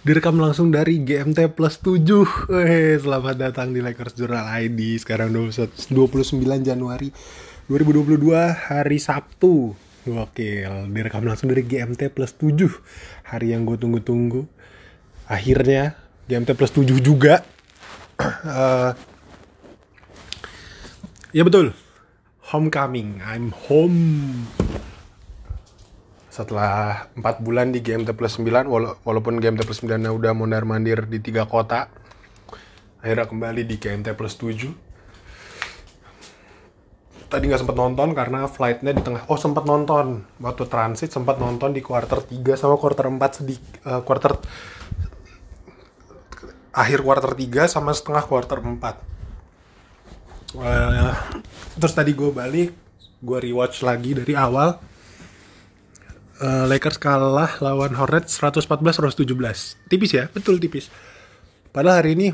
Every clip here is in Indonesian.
Direkam langsung dari GMT plus 7 Weh, Selamat datang di Lakers Journal ID Sekarang 29 Januari 2022 Hari Sabtu. Gokil Direkam langsung dari GMT plus 7 Hari yang gue tunggu-tunggu. Akhirnya GMT plus 7 juga. Uh, Ya betul. Homecoming I'm home setelah 4 bulan di GMT plus 9 wala walaupun GMT plus 9 udah mondar mandir di tiga kota akhirnya kembali di GMT plus 7 tadi nggak sempat nonton karena flightnya di tengah oh sempat nonton. Waktu transit sempat nonton di quarter 3 sama quarter 4 sedih uh, quarter akhir quarter 3 sama setengah quarter 4 uh, terus tadi gue balik gue rewatch lagi dari awal uh, Lakers kalah lawan Hornets 114-117. Tipis ya, betul tipis. Padahal hari ini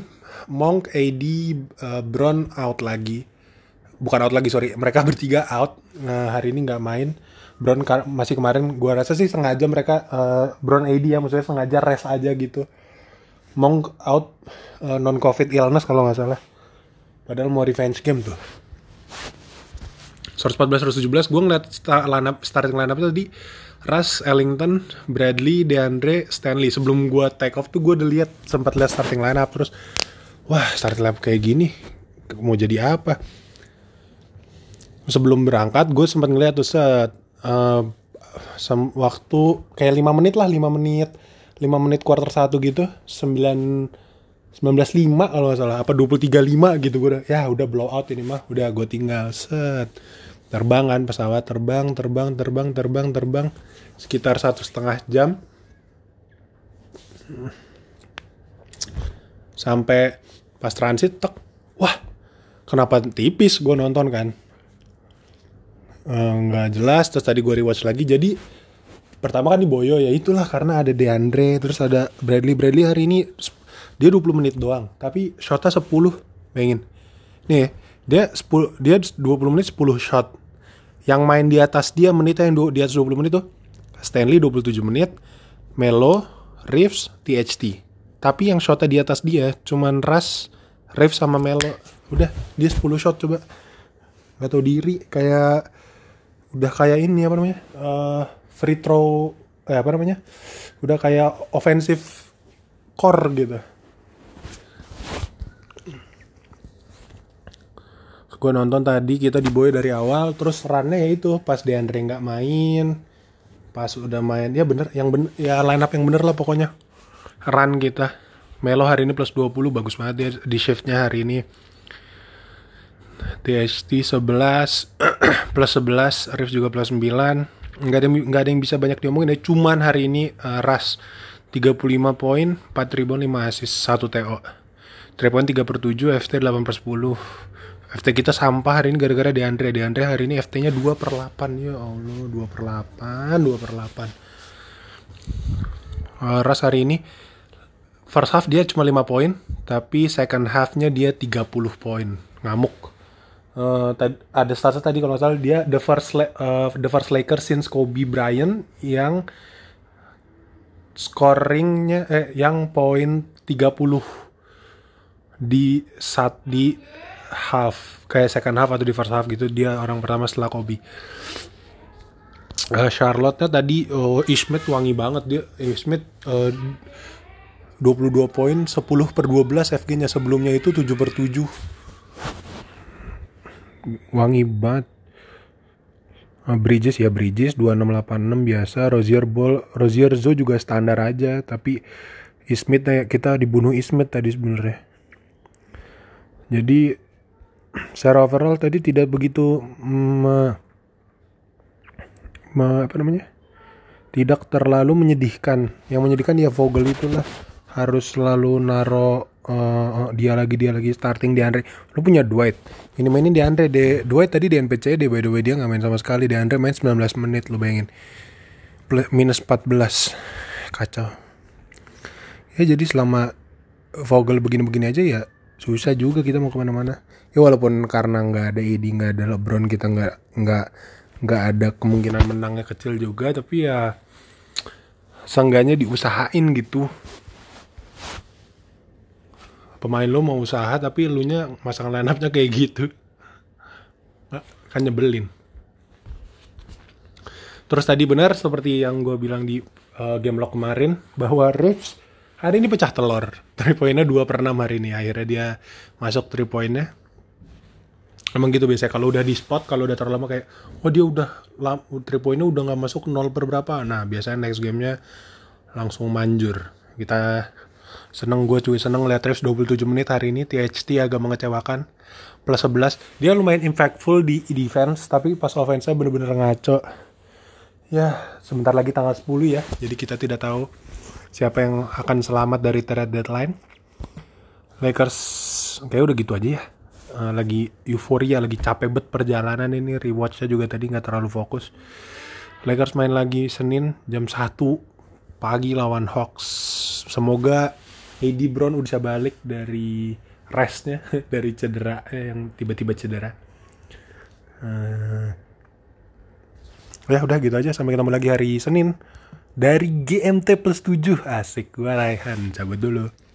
Monk, AD, uh, Brown out lagi. Bukan out lagi, sorry. Mereka bertiga out. Nah, hari ini nggak main. Brown masih kemarin, gua rasa sih sengaja mereka, uh, Brown AD ya, maksudnya sengaja rest aja gitu. Monk out, uh, non-covid illness kalau nggak salah. Padahal mau revenge game tuh. 114-117, gue ngeliat lineup, starting lineup tadi Russ, Ellington, Bradley, DeAndre, Stanley. Sebelum gue take off tuh gue udah lihat sempat lihat starting lineup terus wah starting lineup kayak gini mau jadi apa? Sebelum berangkat gue sempat ngeliat tuh set uh, waktu kayak 5 menit lah 5 menit 5 menit quarter satu gitu 9 19.5 kalau nggak salah. Apa 23.5 gitu gue ya udah blow out ini mah. Udah gue tinggal set. Terbang kan pesawat terbang terbang terbang terbang terbang. Sekitar satu setengah jam. Sampai pas transit tek. Wah kenapa tipis gue nonton kan? Eh, nggak uh, jelas terus tadi gue rewatch lagi. Jadi pertama kan di Boyo ya itulah karena ada Deandre terus ada Bradley. Bradley hari ini dia 20 menit doang tapi shotnya 10 pengen nih dia 10 dia 20 menit 10 shot. Yang main di atas dia menitnya yang di atas 20 menit tuh Stanley 27 menit Melo Reeves THT tapi yang shotnya di atas dia cuman Russ Reeves sama Melo. Udah dia 10 shot coba. Nggak tahu diri kayak udah kayak ini apa namanya? Uh, free throw eh apa namanya? Udah kayak offensive core gitu gue nonton tadi kita diboy dari awal terus runnya ya itu pas Deandre nggak main pas udah main ya bener yang bener ya line up yang bener lah pokoknya. Run kita. Melo hari ini plus 20 bagus banget dia di shiftnya hari ini. THT 11 plus 11 Arif juga plus 9 nggak ada nggak ada yang bisa banyak diomongin ya cuman hari ini uh, Ras 35 poin 4 rebound 5 assist 1 TO 3 poin 3 per 7 FT 8 per 10 FT kita sampah hari ini gara-gara di Andre. Di Andre hari ini FT-nya 2 per 8. Ya Allah, 2 per 8, 2 per 8. Uh, Ras hari ini first half dia cuma 5 poin, tapi second half-nya dia 30 poin. Ngamuk. Uh, ada status tadi kalau nggak salah dia the first uh, the first Lakers since Kobe Bryant yang scoringnya eh yang poin 30 di saat di half kayak second half atau di first half gitu dia orang pertama setelah Kobe. Uh, Charlotte-nya tadi uh, Ismet wangi banget dia. Ismet uh, 22 poin 10 per 12 FG-nya sebelumnya itu 7 per 7 wangi banget. Uh, Bridges ya Bridges 2686 biasa. Rozier Ball Rozier Zo juga standar aja tapi Ismet kita dibunuh Ismet tadi sebenarnya. Jadi secara overall tadi tidak begitu me, me, apa namanya? Tidak terlalu menyedihkan. Yang menyedihkan ya Vogel itulah. Harus selalu naro uh, dia lagi dia lagi starting di Andre. Lu punya Dwight. Ini mainin di Andre. De Dwight tadi di NPC deh by the way dia nggak main sama sekali. Di Andre main 19 menit lu bayangin. Plus, minus 14 kacau. Ya jadi selama Vogel begini-begini aja ya susah juga kita mau ke mana-mana ya walaupun karena nggak ada ID nggak ada LeBron kita nggak nggak nggak ada kemungkinan menangnya kecil juga tapi ya seenggaknya diusahain gitu. Pemain lo mau usaha tapi lu nya masang line up-nya kayak gitu. Kan nyebelin. Terus tadi benar seperti yang gue bilang di uh, game log kemarin bahwa Rich hari ini pecah telur. 3 poinnya 2 per 6 hari ini. Akhirnya dia masuk 3 poinnya emang gitu biasanya kalau udah di spot kalau udah terlalu lama kayak oh dia udah 3 poinnya udah nggak masuk 0 per berapa. Nah biasanya next gamenya langsung manjur. Kita seneng gue cuy seneng lihat Travis 27 menit hari ini THT agak mengecewakan. Plus 11 dia lumayan impactful di defense tapi pas offense-nya bener-bener ngaco. Ya sebentar lagi tanggal 10 ya jadi kita tidak tahu siapa yang akan selamat dari trade deadline. Lakers kayak udah gitu aja ya uh, lagi euforia lagi capek bet perjalanan ini. Rewatchnya juga tadi nggak terlalu fokus. Lakers main lagi Senin jam 1 pagi lawan Hawks. Semoga AD Brown udah bisa balik dari restnya dari cedera eh, yang tiba-tiba cedera. Uh, ya udah gitu aja. Sampai ketemu lagi hari Senin dari GMT plus 7 asik gua Raihan. Cabut dulu